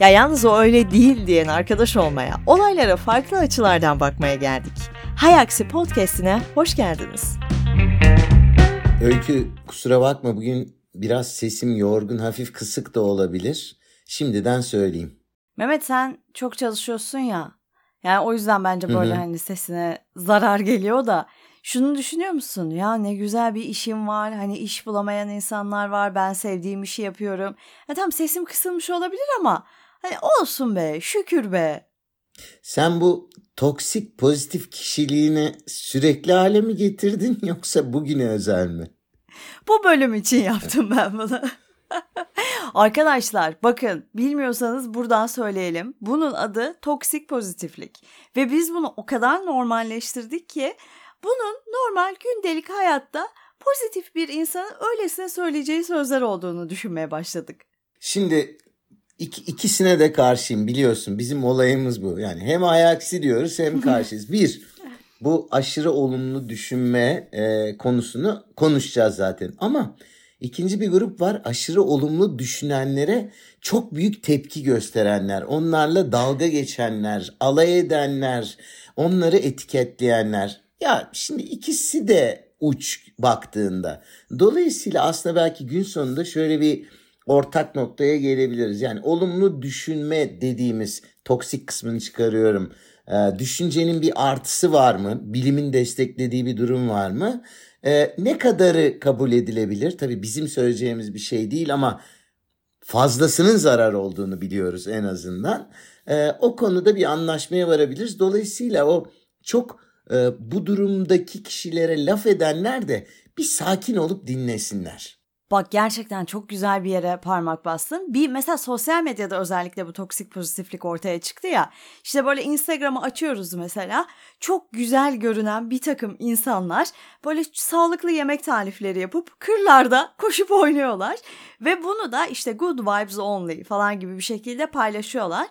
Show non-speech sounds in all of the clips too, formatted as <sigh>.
Ya yalnız o öyle değil diyen arkadaş olmaya, olaylara farklı açılardan bakmaya geldik. Hay Aksi Podcast'ine hoş geldiniz. Öykü kusura bakma bugün biraz sesim yorgun, hafif kısık da olabilir. Şimdiden söyleyeyim. Mehmet sen çok çalışıyorsun ya. Yani o yüzden bence böyle Hı-hı. hani sesine zarar geliyor da şunu düşünüyor musun? Ya ne güzel bir işim var. Hani iş bulamayan insanlar var. Ben sevdiğim işi yapıyorum. Ya tamam sesim kısılmış olabilir ama hani olsun be, şükür be. Sen bu toksik pozitif kişiliğini sürekli hale mi getirdin <laughs> yoksa bugüne özel mi? Bu bölüm için yaptım ben bunu. <laughs> Arkadaşlar bakın bilmiyorsanız buradan söyleyelim. Bunun adı toksik pozitiflik. Ve biz bunu o kadar normalleştirdik ki bunun normal gündelik hayatta pozitif bir insanın öylesine söyleyeceği sözler olduğunu düşünmeye başladık. Şimdi ik, ikisine de karşıyım biliyorsun. Bizim olayımız bu. Yani hem ayaksi diyoruz hem <laughs> karşıyız. Bir, bu aşırı olumlu düşünme e, konusunu konuşacağız zaten. Ama ikinci bir grup var aşırı olumlu düşünenlere çok büyük tepki gösterenler. Onlarla dalga geçenler, alay edenler, onları etiketleyenler. Ya şimdi ikisi de uç baktığında. Dolayısıyla aslında belki gün sonunda şöyle bir ortak noktaya gelebiliriz. Yani olumlu düşünme dediğimiz toksik kısmını çıkarıyorum. Ee, düşüncenin bir artısı var mı? Bilimin desteklediği bir durum var mı? Ee, ne kadarı kabul edilebilir? Tabii bizim söyleyeceğimiz bir şey değil ama fazlasının zarar olduğunu biliyoruz en azından. Ee, o konuda bir anlaşmaya varabiliriz. Dolayısıyla o çok e, bu durumdaki kişilere laf edenler de bir sakin olup dinlesinler. Bak gerçekten çok güzel bir yere parmak bastın. Bir mesela sosyal medyada özellikle bu toksik pozitiflik ortaya çıktı ya. İşte böyle Instagram'ı açıyoruz mesela. Çok güzel görünen bir takım insanlar böyle sağlıklı yemek tarifleri yapıp kırlarda koşup oynuyorlar. Ve bunu da işte good vibes only falan gibi bir şekilde paylaşıyorlar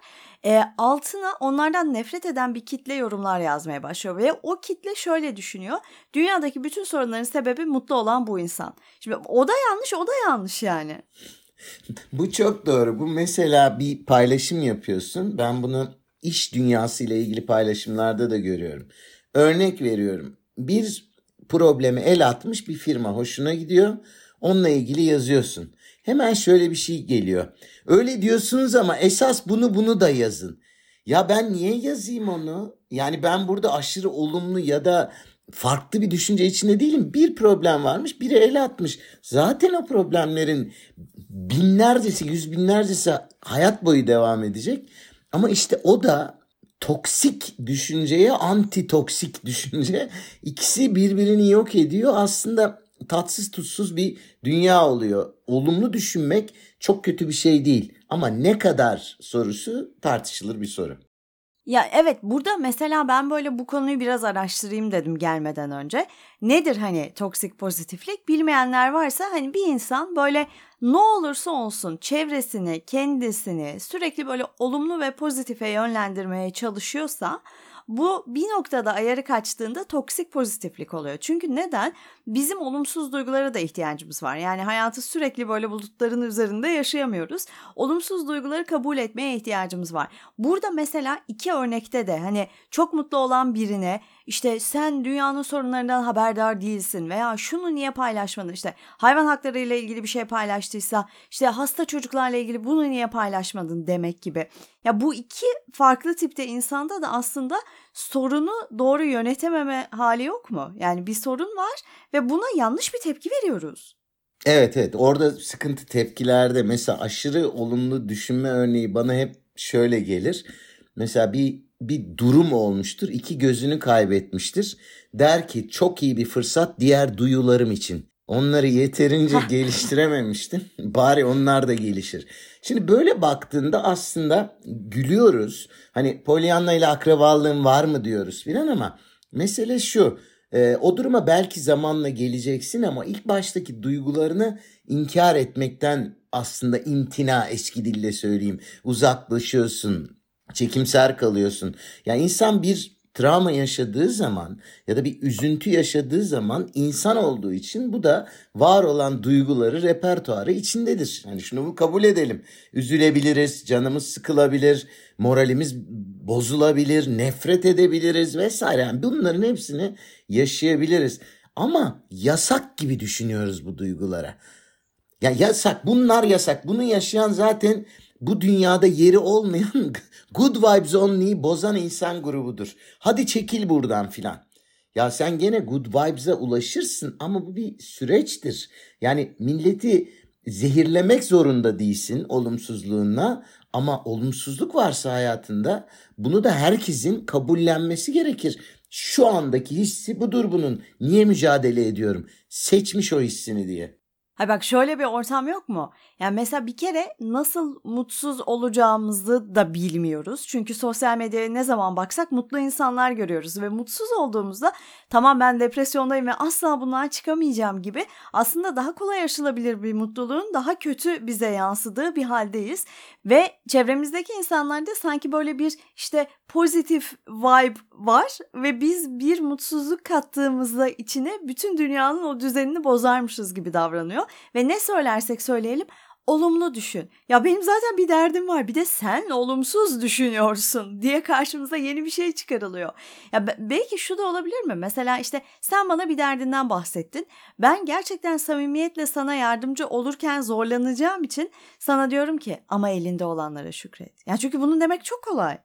e, altına onlardan nefret eden bir kitle yorumlar yazmaya başlıyor ve o kitle şöyle düşünüyor. Dünyadaki bütün sorunların sebebi mutlu olan bu insan. Şimdi o da yanlış, o da yanlış yani. bu çok doğru. Bu mesela bir paylaşım yapıyorsun. Ben bunu iş dünyası ile ilgili paylaşımlarda da görüyorum. Örnek veriyorum. Bir probleme el atmış bir firma hoşuna gidiyor. Onunla ilgili yazıyorsun hemen şöyle bir şey geliyor. Öyle diyorsunuz ama esas bunu bunu da yazın. Ya ben niye yazayım onu? Yani ben burada aşırı olumlu ya da farklı bir düşünce içinde değilim. Bir problem varmış, biri el atmış. Zaten o problemlerin binlercesi, yüz binlercesi hayat boyu devam edecek. Ama işte o da toksik düşünceye anti toksik düşünce ikisi birbirini yok ediyor. Aslında tatsız tutsuz bir dünya oluyor. Olumlu düşünmek çok kötü bir şey değil ama ne kadar sorusu tartışılır bir soru. Ya evet burada mesela ben böyle bu konuyu biraz araştırayım dedim gelmeden önce. Nedir hani toksik pozitiflik? Bilmeyenler varsa hani bir insan böyle ne olursa olsun çevresini, kendisini sürekli böyle olumlu ve pozitife yönlendirmeye çalışıyorsa bu bir noktada ayarı kaçtığında toksik pozitiflik oluyor. Çünkü neden? Bizim olumsuz duygulara da ihtiyacımız var. Yani hayatı sürekli böyle bulutların üzerinde yaşayamıyoruz. Olumsuz duyguları kabul etmeye ihtiyacımız var. Burada mesela iki örnekte de hani çok mutlu olan birine işte sen dünyanın sorunlarından haberdar değilsin veya şunu niye paylaşmadın işte hayvan hakları ile ilgili bir şey paylaştıysa işte hasta çocuklarla ilgili bunu niye paylaşmadın demek gibi. Ya bu iki farklı tipte insanda da aslında sorunu doğru yönetememe hali yok mu? Yani bir sorun var ve buna yanlış bir tepki veriyoruz. Evet evet orada sıkıntı tepkilerde mesela aşırı olumlu düşünme örneği bana hep şöyle gelir. Mesela bir bir durum olmuştur. iki gözünü kaybetmiştir. Der ki çok iyi bir fırsat diğer duyularım için. Onları yeterince <laughs> geliştirememiştim. <laughs> Bari onlar da gelişir. Şimdi böyle baktığında aslında gülüyoruz. Hani Pollyanna ile akrabalığın var mı diyoruz filan ama mesele şu. E, o duruma belki zamanla geleceksin ama ilk baştaki duygularını inkar etmekten aslında imtina eski dille söyleyeyim. Uzaklaşıyorsun, çekimser kalıyorsun. Yani insan bir travma yaşadığı zaman ya da bir üzüntü yaşadığı zaman insan olduğu için bu da var olan duyguları repertuarı içindedir. Hani şunu kabul edelim. Üzülebiliriz, canımız sıkılabilir, moralimiz bozulabilir, nefret edebiliriz vesaire. Yani bunların hepsini yaşayabiliriz. Ama yasak gibi düşünüyoruz bu duygulara. Ya yasak, bunlar yasak. Bunu yaşayan zaten bu dünyada yeri olmayan <laughs> good vibes only'yi bozan insan grubudur. Hadi çekil buradan filan. Ya sen gene good vibes'e ulaşırsın ama bu bir süreçtir. Yani milleti zehirlemek zorunda değilsin olumsuzluğuna ama olumsuzluk varsa hayatında bunu da herkesin kabullenmesi gerekir. Şu andaki hissi budur bunun. Niye mücadele ediyorum? Seçmiş o hissini diye. Hay bak şöyle bir ortam yok mu? Yani mesela bir kere nasıl mutsuz olacağımızı da bilmiyoruz. Çünkü sosyal medyaya ne zaman baksak mutlu insanlar görüyoruz ve mutsuz olduğumuzda tamam ben depresyondayım ve asla bundan çıkamayacağım gibi aslında daha kolay aşılabilir bir mutluluğun daha kötü bize yansıdığı bir haldeyiz. Ve çevremizdeki insanlarda sanki böyle bir işte pozitif vibe var ve biz bir mutsuzluk kattığımızda içine bütün dünyanın o düzenini bozarmışız gibi davranıyor. Ve ne söylersek söyleyelim olumlu düşün. Ya benim zaten bir derdim var bir de sen olumsuz düşünüyorsun <laughs> diye karşımıza yeni bir şey çıkarılıyor. Ya belki şu da olabilir mi? Mesela işte sen bana bir derdinden bahsettin. Ben gerçekten samimiyetle sana yardımcı olurken zorlanacağım için sana diyorum ki ama elinde olanlara şükret. Ya çünkü bunun demek çok kolay.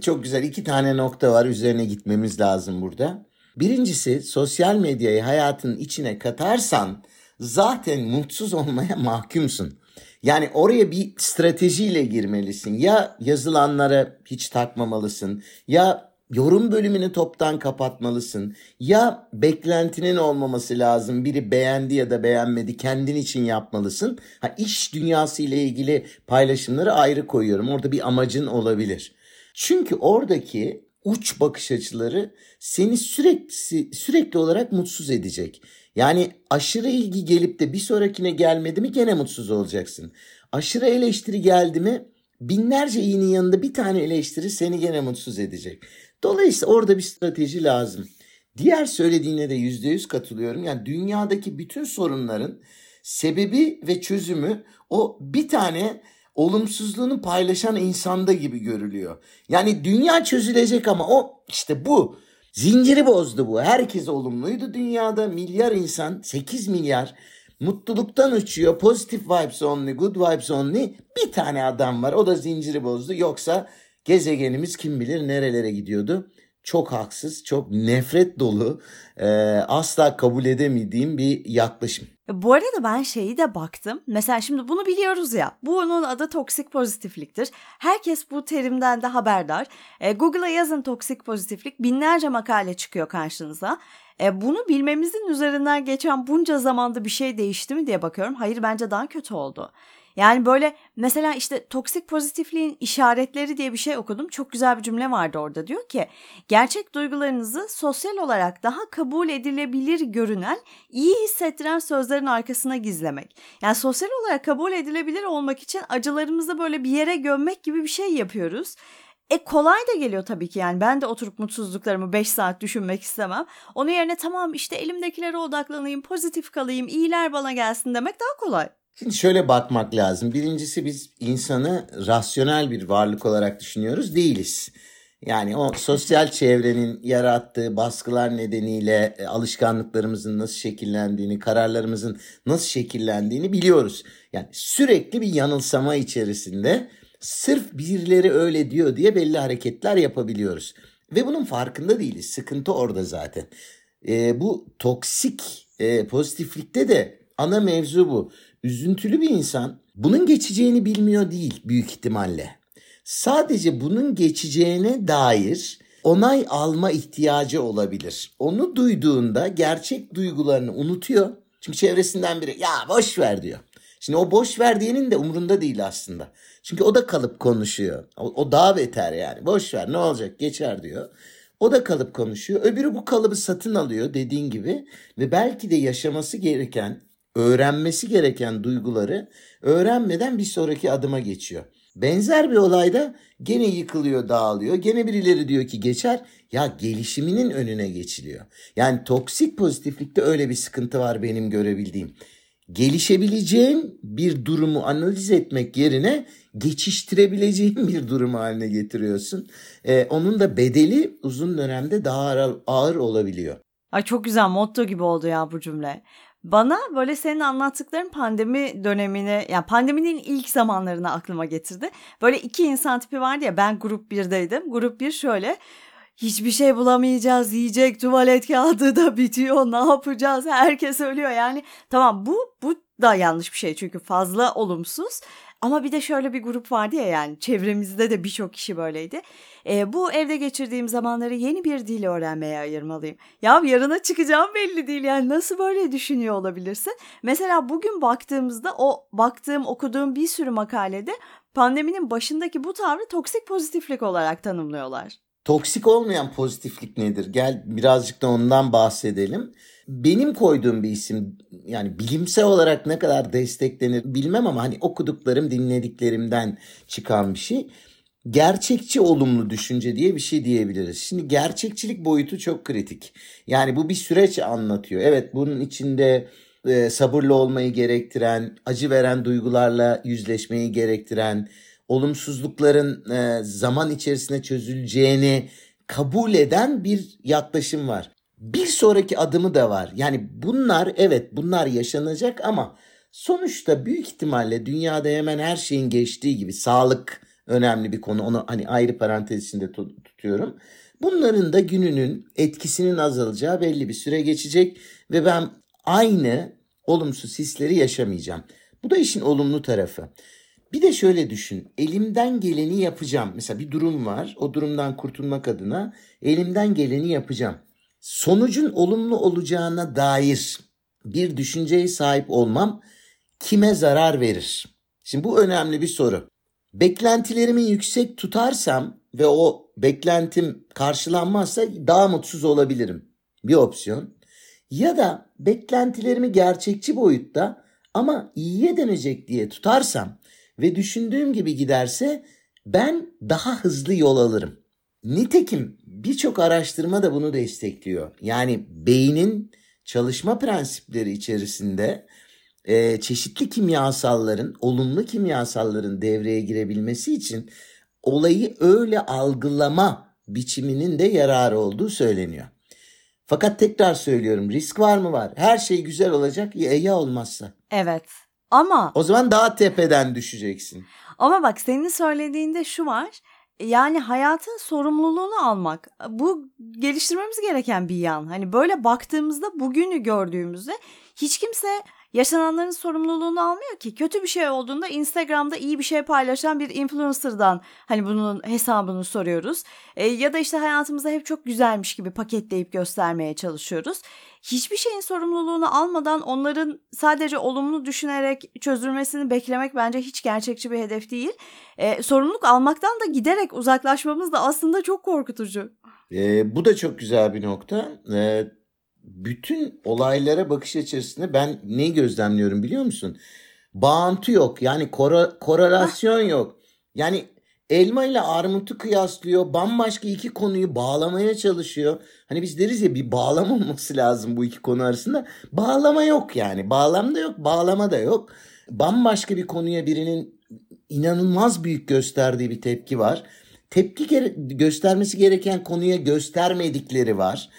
Çok güzel iki tane nokta var üzerine gitmemiz lazım burada. Birincisi sosyal medyayı hayatın içine katarsan zaten mutsuz olmaya mahkumsun. Yani oraya bir stratejiyle girmelisin. Ya yazılanlara hiç takmamalısın. Ya yorum bölümünü toptan kapatmalısın. Ya beklentinin olmaması lazım. Biri beğendi ya da beğenmedi kendin için yapmalısın. Ha iş dünyası ile ilgili paylaşımları ayrı koyuyorum. Orada bir amacın olabilir. Çünkü oradaki uç bakış açıları seni sürekli sürekli olarak mutsuz edecek. Yani aşırı ilgi gelip de bir sonrakine gelmedi mi gene mutsuz olacaksın. Aşırı eleştiri geldi mi binlerce iyinin yanında bir tane eleştiri seni gene mutsuz edecek. Dolayısıyla orada bir strateji lazım. Diğer söylediğine de yüzde yüz katılıyorum. Yani dünyadaki bütün sorunların sebebi ve çözümü o bir tane olumsuzluğunu paylaşan insanda gibi görülüyor. Yani dünya çözülecek ama o işte bu. Zinciri bozdu bu. Herkes olumluydu dünyada. Milyar insan 8 milyar mutluluktan uçuyor. Pozitif vibes only, good vibes only. Bir tane adam var. O da zinciri bozdu. Yoksa gezegenimiz kim bilir nerelere gidiyordu. Çok haksız, çok nefret dolu, e, asla kabul edemediğim bir yaklaşım. E, bu arada ben şeyi de baktım. Mesela şimdi bunu biliyoruz ya. Bunun adı toksik pozitifliktir. Herkes bu terimden de haberdar. E, Google'a yazın toksik pozitiflik. Binlerce makale çıkıyor karşınıza. E, bunu bilmemizin üzerinden geçen bunca zamanda bir şey değişti mi diye bakıyorum. Hayır bence daha kötü oldu. Yani böyle mesela işte toksik pozitifliğin işaretleri diye bir şey okudum. Çok güzel bir cümle vardı orada. Diyor ki gerçek duygularınızı sosyal olarak daha kabul edilebilir görünen, iyi hissettiren sözlerin arkasına gizlemek. Yani sosyal olarak kabul edilebilir olmak için acılarımızı böyle bir yere gömmek gibi bir şey yapıyoruz. E kolay da geliyor tabii ki yani ben de oturup mutsuzluklarımı 5 saat düşünmek istemem. Onun yerine tamam işte elimdekilere odaklanayım, pozitif kalayım, iyiler bana gelsin demek daha kolay. Şimdi şöyle bakmak lazım. Birincisi biz insanı rasyonel bir varlık olarak düşünüyoruz. Değiliz. Yani o sosyal çevrenin yarattığı baskılar nedeniyle e, alışkanlıklarımızın nasıl şekillendiğini, kararlarımızın nasıl şekillendiğini biliyoruz. Yani sürekli bir yanılsama içerisinde sırf birileri öyle diyor diye belli hareketler yapabiliyoruz. Ve bunun farkında değiliz. Sıkıntı orada zaten. E, bu toksik e, pozitiflikte de ana mevzu bu üzüntülü bir insan bunun geçeceğini bilmiyor değil büyük ihtimalle. Sadece bunun geçeceğine dair onay alma ihtiyacı olabilir. Onu duyduğunda gerçek duygularını unutuyor. Çünkü çevresinden biri ya boş ver diyor. Şimdi o boş ver diyenin de umurunda değil aslında. Çünkü o da kalıp konuşuyor. O, o daha beter yani. Boş ver ne olacak geçer diyor. O da kalıp konuşuyor. Öbürü bu kalıbı satın alıyor dediğin gibi ve belki de yaşaması gereken öğrenmesi gereken duyguları öğrenmeden bir sonraki adıma geçiyor. Benzer bir olayda gene yıkılıyor, dağılıyor. Gene birileri diyor ki geçer. Ya gelişiminin önüne geçiliyor. Yani toksik pozitiflikte öyle bir sıkıntı var benim görebildiğim. Gelişebileceğin bir durumu analiz etmek yerine geçiştirebileceğin bir durum haline getiriyorsun. Ee, onun da bedeli uzun dönemde daha ağır, ağır olabiliyor. Ay çok güzel motto gibi oldu ya bu cümle. Bana böyle senin anlattıkların pandemi dönemini yani pandeminin ilk zamanlarını aklıma getirdi. Böyle iki insan tipi vardı ya ben grup 1'deydim. Grup 1 şöyle hiçbir şey bulamayacağız yiyecek tuvalet kağıdı da bitiyor ne yapacağız herkes ölüyor yani tamam bu bu da yanlış bir şey çünkü fazla olumsuz ama bir de şöyle bir grup vardı ya yani çevremizde de birçok kişi böyleydi. E, bu evde geçirdiğim zamanları yeni bir dil öğrenmeye ayırmalıyım. Ya yarına çıkacağım belli değil yani nasıl böyle düşünüyor olabilirsin? Mesela bugün baktığımızda o baktığım okuduğum bir sürü makalede pandeminin başındaki bu tavrı toksik pozitiflik olarak tanımlıyorlar. Toksik olmayan pozitiflik nedir? Gel birazcık da ondan bahsedelim. Benim koyduğum bir isim yani bilimsel olarak ne kadar desteklenir bilmem ama hani okuduklarım dinlediklerimden çıkan bir şey. Gerçekçi olumlu düşünce diye bir şey diyebiliriz. Şimdi gerçekçilik boyutu çok kritik. Yani bu bir süreç anlatıyor. Evet bunun içinde e, sabırlı olmayı gerektiren, acı veren duygularla yüzleşmeyi gerektiren, olumsuzlukların e, zaman içerisinde çözüleceğini kabul eden bir yaklaşım var. Bir sonraki adımı da var. Yani bunlar evet bunlar yaşanacak ama sonuçta büyük ihtimalle dünyada hemen her şeyin geçtiği gibi sağlık önemli bir konu. Onu hani ayrı parantez içinde tutuyorum. Bunların da gününün etkisinin azalacağı belli bir süre geçecek ve ben aynı olumsuz hisleri yaşamayacağım. Bu da işin olumlu tarafı. Bir de şöyle düşün. Elimden geleni yapacağım. Mesela bir durum var. O durumdan kurtulmak adına elimden geleni yapacağım. Sonucun olumlu olacağına dair bir düşünceye sahip olmam kime zarar verir? Şimdi bu önemli bir soru. Beklentilerimi yüksek tutarsam ve o beklentim karşılanmazsa daha mutsuz olabilirim. Bir opsiyon. Ya da beklentilerimi gerçekçi boyutta ama iyiye dönecek diye tutarsam ve düşündüğüm gibi giderse ben daha hızlı yol alırım. Nitekim birçok araştırma da bunu destekliyor. Yani beynin çalışma prensipleri içerisinde e, çeşitli kimyasalların, olumlu kimyasalların devreye girebilmesi için olayı öyle algılama biçiminin de yararı olduğu söyleniyor. Fakat tekrar söylüyorum risk var mı var? Her şey güzel olacak ya, ya olmazsa. Evet ama... O zaman daha tepeden düşeceksin. Ama bak senin söylediğinde şu var. Yani hayatın sorumluluğunu almak. Bu geliştirmemiz gereken bir yan. Hani böyle baktığımızda bugünü gördüğümüzde hiç kimse yaşananların sorumluluğunu almıyor ki. Kötü bir şey olduğunda Instagram'da iyi bir şey paylaşan bir influencer'dan hani bunun hesabını soruyoruz. E, ya da işte hayatımızda hep çok güzelmiş gibi paketleyip göstermeye çalışıyoruz. Hiçbir şeyin sorumluluğunu almadan onların sadece olumlu düşünerek çözülmesini beklemek bence hiç gerçekçi bir hedef değil. E, sorumluluk almaktan da giderek uzaklaşmamız da aslında çok korkutucu. E, bu da çok güzel bir nokta. Evet bütün olaylara bakış açısını ben ne gözlemliyorum biliyor musun? Bağıntı yok. Yani kora, korelasyon yok. Yani elma ile armutu kıyaslıyor. Bambaşka iki konuyu bağlamaya çalışıyor. Hani biz deriz ya bir bağlam olması lazım bu iki konu arasında. Bağlama yok yani. Bağlam da yok, bağlama da yok. Bambaşka bir konuya birinin inanılmaz büyük gösterdiği bir tepki var. Tepki göstermesi gereken konuya göstermedikleri var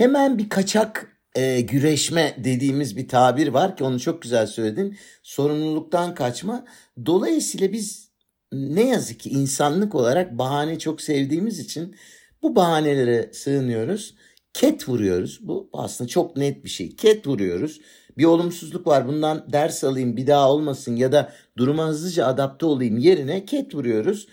hemen bir kaçak e, güreşme dediğimiz bir tabir var ki onu çok güzel söyledin. Sorumluluktan kaçma. Dolayısıyla biz ne yazık ki insanlık olarak bahane çok sevdiğimiz için bu bahanelere sığınıyoruz. Ket vuruyoruz. Bu aslında çok net bir şey. Ket vuruyoruz. Bir olumsuzluk var. Bundan ders alayım bir daha olmasın ya da duruma hızlıca adapte olayım yerine ket vuruyoruz.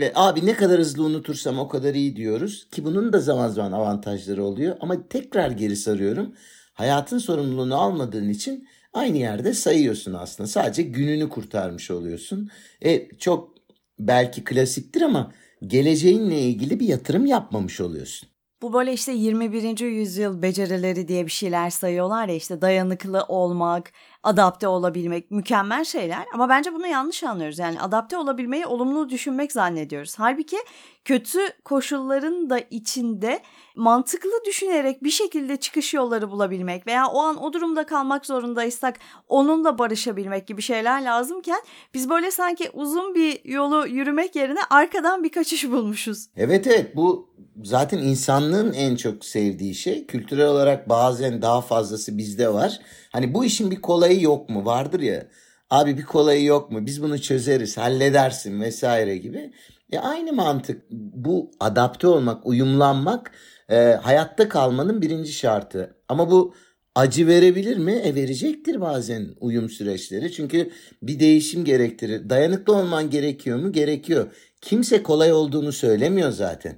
E, abi ne kadar hızlı unutursam o kadar iyi diyoruz ki bunun da zaman zaman avantajları oluyor ama tekrar geri sarıyorum. Hayatın sorumluluğunu almadığın için aynı yerde sayıyorsun aslında. Sadece gününü kurtarmış oluyorsun. E, çok belki klasiktir ama geleceğinle ilgili bir yatırım yapmamış oluyorsun. Bu böyle işte 21. yüzyıl becerileri diye bir şeyler sayıyorlar ya işte dayanıklı olmak, adapte olabilmek mükemmel şeyler ama bence bunu yanlış anlıyoruz. Yani adapte olabilmeyi olumlu düşünmek zannediyoruz. Halbuki kötü koşulların da içinde mantıklı düşünerek bir şekilde çıkış yolları bulabilmek veya o an o durumda kalmak zorundaysak onunla barışabilmek gibi şeyler lazımken biz böyle sanki uzun bir yolu yürümek yerine arkadan bir kaçış bulmuşuz. Evet evet bu zaten insanlığın en çok sevdiği şey. Kültürel olarak bazen daha fazlası bizde var. Hani bu işin bir kolayı yok mu? Vardır ya. Abi bir kolayı yok mu? Biz bunu çözeriz, halledersin vesaire gibi. E aynı mantık. Bu adapte olmak, uyumlanmak e, hayatta kalmanın birinci şartı. Ama bu acı verebilir mi? E verecektir bazen uyum süreçleri. Çünkü bir değişim gerektirir. Dayanıklı olman gerekiyor mu? Gerekiyor. Kimse kolay olduğunu söylemiyor zaten.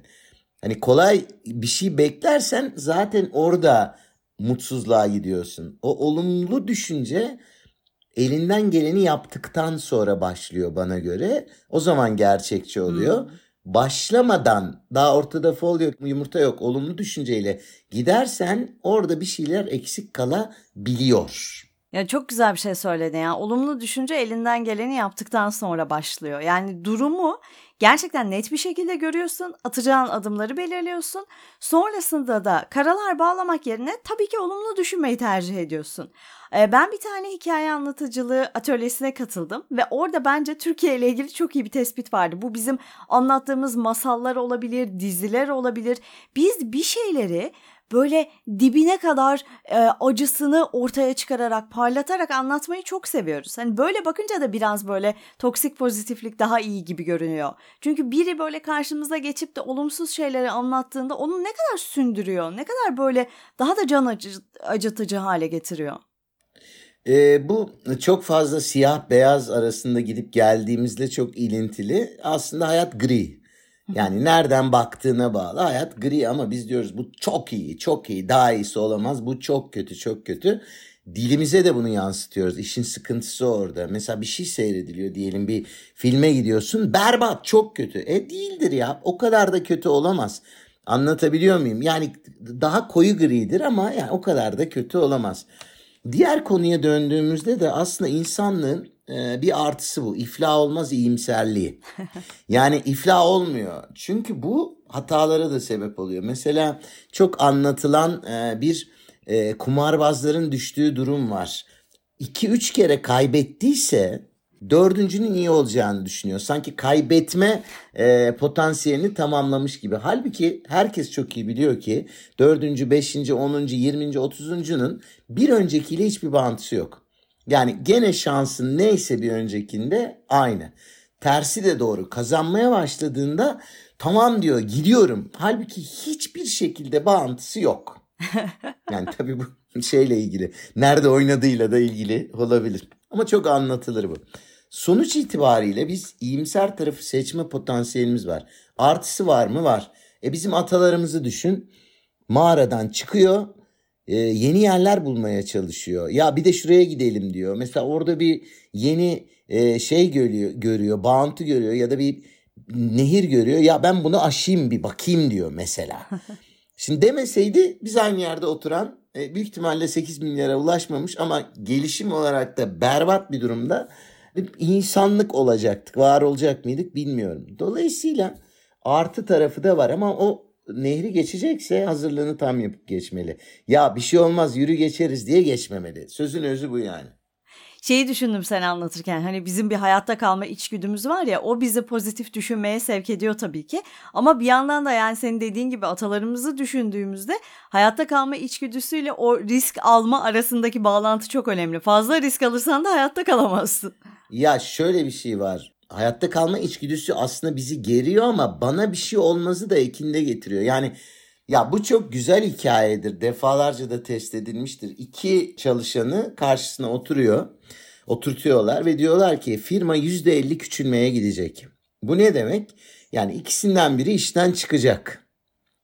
Hani kolay bir şey beklersen zaten orada mutsuzluğa gidiyorsun. O olumlu düşünce elinden geleni yaptıktan sonra başlıyor bana göre. O zaman gerçekçi oluyor. Hmm. Başlamadan daha ortada fol yok yumurta yok olumlu düşünceyle gidersen orada bir şeyler eksik kalabiliyor. Ya çok güzel bir şey söyledin ya. Olumlu düşünce elinden geleni yaptıktan sonra başlıyor. Yani durumu gerçekten net bir şekilde görüyorsun. Atacağın adımları belirliyorsun. Sonrasında da karalar bağlamak yerine tabii ki olumlu düşünmeyi tercih ediyorsun. Ee, ben bir tane hikaye anlatıcılığı atölyesine katıldım ve orada bence Türkiye ile ilgili çok iyi bir tespit vardı. Bu bizim anlattığımız masallar olabilir, diziler olabilir. Biz bir şeyleri böyle dibine kadar e, acısını ortaya çıkararak, parlatarak anlatmayı çok seviyoruz. Hani böyle bakınca da biraz böyle toksik pozitiflik daha iyi gibi görünüyor. Çünkü biri böyle karşımıza geçip de olumsuz şeyleri anlattığında onu ne kadar sündürüyor, ne kadar böyle daha da can acı, acıtıcı hale getiriyor. E, bu çok fazla siyah beyaz arasında gidip geldiğimizde çok ilintili. Aslında hayat gri. Yani nereden baktığına bağlı. Hayat gri ama biz diyoruz bu çok iyi, çok iyi, daha iyisi olamaz. Bu çok kötü, çok kötü. Dilimize de bunu yansıtıyoruz. İşin sıkıntısı orada. Mesela bir şey seyrediliyor diyelim bir filme gidiyorsun. Berbat, çok kötü. E değildir ya. O kadar da kötü olamaz. Anlatabiliyor muyum? Yani daha koyu gridir ama yani o kadar da kötü olamaz. Diğer konuya döndüğümüzde de aslında insanlığın e, bir artısı bu. İflah olmaz iyimserliği. <laughs> Yani iflah olmuyor. Çünkü bu hatalara da sebep oluyor. Mesela çok anlatılan e, bir e, kumarbazların düştüğü durum var. 2-3 kere kaybettiyse dördüncünün iyi olacağını düşünüyor. Sanki kaybetme e, potansiyelini tamamlamış gibi. Halbuki herkes çok iyi biliyor ki dördüncü, beşinci, onuncu, yirminci, otuzuncunun bir öncekiyle hiçbir bağıntısı yok. Yani gene şansın neyse bir öncekinde aynı. Tersi de doğru. Kazanmaya başladığında tamam diyor gidiyorum. Halbuki hiçbir şekilde bağıntısı yok. <laughs> Yani tabii bu <laughs> şeyle ilgili. Nerede oynadığıyla da ilgili olabilir. Ama çok anlatılır bu. Sonuç itibariyle biz iyimser tarafı seçme potansiyelimiz var. Artısı var mı? Var. E bizim atalarımızı düşün. Mağaradan çıkıyor. E, yeni yerler bulmaya çalışıyor. Ya bir de şuraya gidelim diyor. Mesela orada bir yeni e, şey görüyor, görüyor. Bağıntı görüyor ya da bir nehir görüyor. Ya ben bunu aşayım bir bakayım diyor mesela. <laughs> Şimdi demeseydi biz aynı yerde oturan e, büyük ihtimalle 8 milyara ulaşmamış ama gelişim olarak da berbat bir durumda insanlık olacaktık. Var olacak mıydık bilmiyorum. Dolayısıyla artı tarafı da var ama o nehri geçecekse hazırlığını tam yapıp geçmeli. Ya bir şey olmaz yürü geçeriz diye geçmemeli. Sözün özü bu yani. Şeyi düşündüm sen anlatırken hani bizim bir hayatta kalma içgüdümüz var ya o bizi pozitif düşünmeye sevk ediyor tabii ki. Ama bir yandan da yani senin dediğin gibi atalarımızı düşündüğümüzde hayatta kalma içgüdüsüyle o risk alma arasındaki bağlantı çok önemli. Fazla risk alırsan da hayatta kalamazsın. Ya şöyle bir şey var. Hayatta kalma içgüdüsü aslında bizi geriyor ama bana bir şey olmazı da ekinde getiriyor. Yani ya bu çok güzel hikayedir. Defalarca da test edilmiştir. İki çalışanı karşısına oturuyor. Oturtuyorlar ve diyorlar ki firma %50 küçülmeye gidecek. Bu ne demek? Yani ikisinden biri işten çıkacak.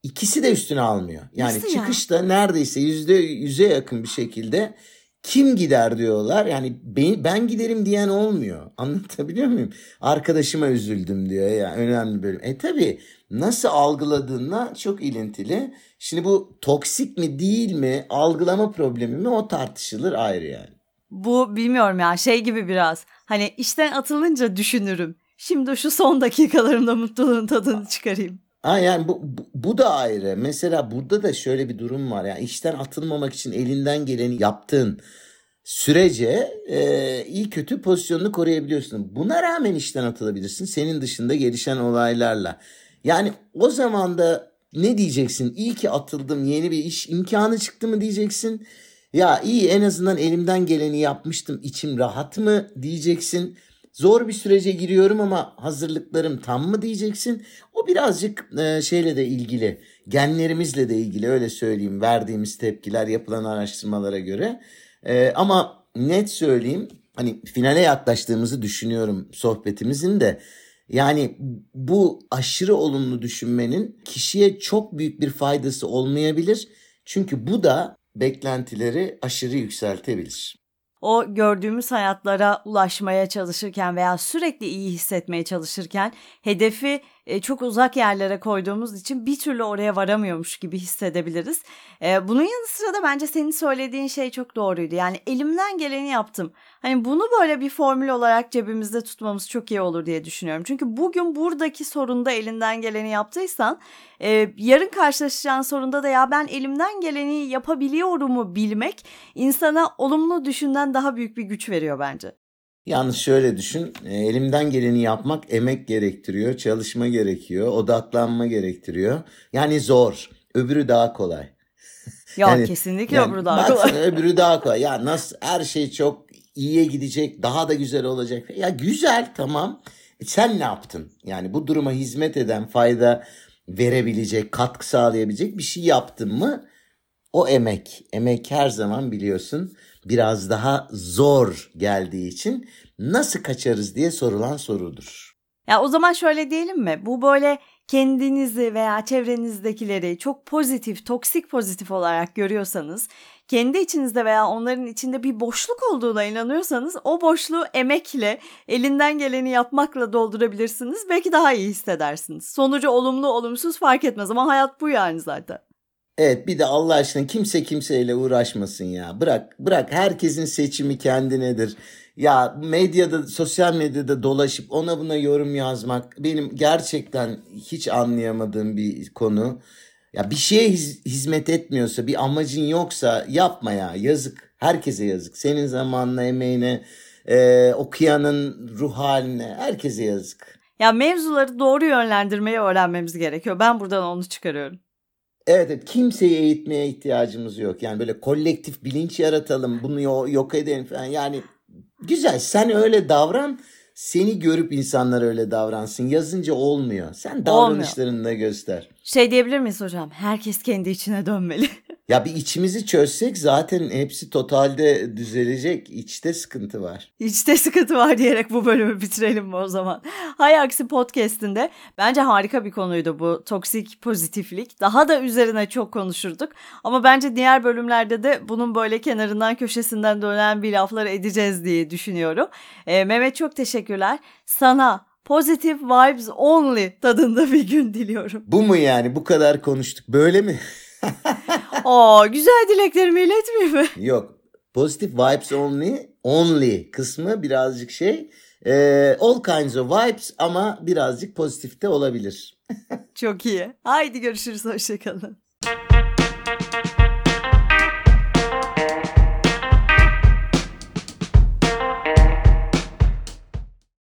İkisi de üstüne almıyor. Yani Nasıl çıkışta ya? neredeyse %100'e yakın bir şekilde kim gider diyorlar. Yani ben, ben giderim diyen olmuyor. <laughs> Anlatabiliyor muyum? Arkadaşıma üzüldüm diyor ya yani önemli bölüm. E tabi nasıl algıladığınla çok ilintili. Şimdi bu toksik mi değil mi algılama problemi mi o tartışılır ayrı yani. Bu bilmiyorum ya şey gibi biraz. Hani işten atılınca düşünürüm. Şimdi şu son dakikalarımda mutluluğun tadını çıkarayım. Ha yani bu, bu, bu da ayrı. Mesela burada da şöyle bir durum var. Yani işten atılmamak için elinden geleni yaptığın sürece e, iyi kötü pozisyonunu koruyabiliyorsun. Buna rağmen işten atılabilirsin. Senin dışında gelişen olaylarla. Yani o zaman da ne diyeceksin? İyi ki atıldım yeni bir iş imkanı çıktı mı diyeceksin. Ya iyi en azından elimden geleni yapmıştım içim rahat mı diyeceksin. Zor bir sürece giriyorum ama hazırlıklarım tam mı diyeceksin. O birazcık e, şeyle de ilgili genlerimizle de ilgili öyle söyleyeyim verdiğimiz tepkiler yapılan araştırmalara göre. E, ama net söyleyeyim hani finale yaklaştığımızı düşünüyorum sohbetimizin de. Yani bu aşırı olumlu düşünmenin kişiye çok büyük bir faydası olmayabilir. Çünkü bu da beklentileri aşırı yükseltebilir o gördüğümüz hayatlara ulaşmaya çalışırken veya sürekli iyi hissetmeye çalışırken hedefi e, çok uzak yerlere koyduğumuz için bir türlü oraya varamıyormuş gibi hissedebiliriz. E, bunun yanı sıra da bence senin söylediğin şey çok doğruydu. Yani elimden geleni yaptım. Hani bunu böyle bir formül olarak cebimizde tutmamız çok iyi olur diye düşünüyorum. Çünkü bugün buradaki sorunda elinden geleni yaptıysan e, yarın karşılaşacağın sorunda da ya ben elimden geleni yapabiliyorumu bilmek insana olumlu düşünden daha büyük bir güç veriyor bence. Yalnız şöyle düşün, e, elimden geleni yapmak emek gerektiriyor, çalışma gerekiyor, odaklanma gerektiriyor. Yani zor, öbürü daha kolay. <laughs> Ya yani, kesinlikle yani öbürü daha kolay. <laughs> öbürü daha kolay. Ya nasıl her şey çok iyiye gidecek, daha da güzel olacak. Ya güzel tamam. E sen ne yaptın? Yani bu duruma hizmet eden, fayda verebilecek, katkı sağlayabilecek bir şey yaptın mı? O emek. Emek her zaman biliyorsun biraz daha zor geldiği için nasıl kaçarız diye sorulan sorudur. Ya o zaman şöyle diyelim mi? Bu böyle kendinizi veya çevrenizdekileri çok pozitif, toksik pozitif olarak görüyorsanız, kendi içinizde veya onların içinde bir boşluk olduğuna inanıyorsanız o boşluğu emekle, elinden geleni yapmakla doldurabilirsiniz. Belki daha iyi hissedersiniz. Sonucu olumlu, olumsuz fark etmez ama hayat bu yani zaten. Evet bir de Allah aşkına kimse kimseyle uğraşmasın ya. Bırak bırak herkesin seçimi kendinedir. Ya medyada sosyal medyada dolaşıp ona buna yorum yazmak benim gerçekten hiç anlayamadığım bir konu. Ya bir şeye hiz, hizmet etmiyorsa bir amacın yoksa yapma ya yazık. Herkese yazık. Senin zamanına emeğine e, okuyanın ruh haline herkese yazık. Ya mevzuları doğru yönlendirmeyi öğrenmemiz gerekiyor. Ben buradan onu çıkarıyorum. Evet, evet kimseyi eğitmeye ihtiyacımız yok. Yani böyle kolektif bilinç yaratalım, bunu yok edelim falan. Yani güzel sen öyle davran seni görüp insanlar öyle davransın. Yazınca olmuyor. Sen davranışlarında göster. Şey diyebilir miyiz hocam? Herkes kendi içine dönmeli. <laughs> ya bir içimizi çözsek zaten hepsi totalde düzelecek. İçte sıkıntı var. İçte sıkıntı var diyerek bu bölümü bitirelim mi o zaman? Hay Aksi Podcast'inde bence harika bir konuydu bu toksik pozitiflik. Daha da üzerine çok konuşurduk. Ama bence diğer bölümlerde de bunun böyle kenarından köşesinden dönen bir laflar edeceğiz diye düşünüyorum. Ee, Mehmet çok teşekkürler. Sana Positive vibes only tadında bir gün diliyorum. Bu mu yani? Bu kadar konuştuk. Böyle mi? <laughs> Aa, güzel dileklerimi iletmeyeyim mi? <laughs> Yok. Positive vibes only. Only kısmı birazcık şey. E, all kinds of vibes ama birazcık pozitifte olabilir. <laughs> Çok iyi. Haydi görüşürüz. Hoşçakalın.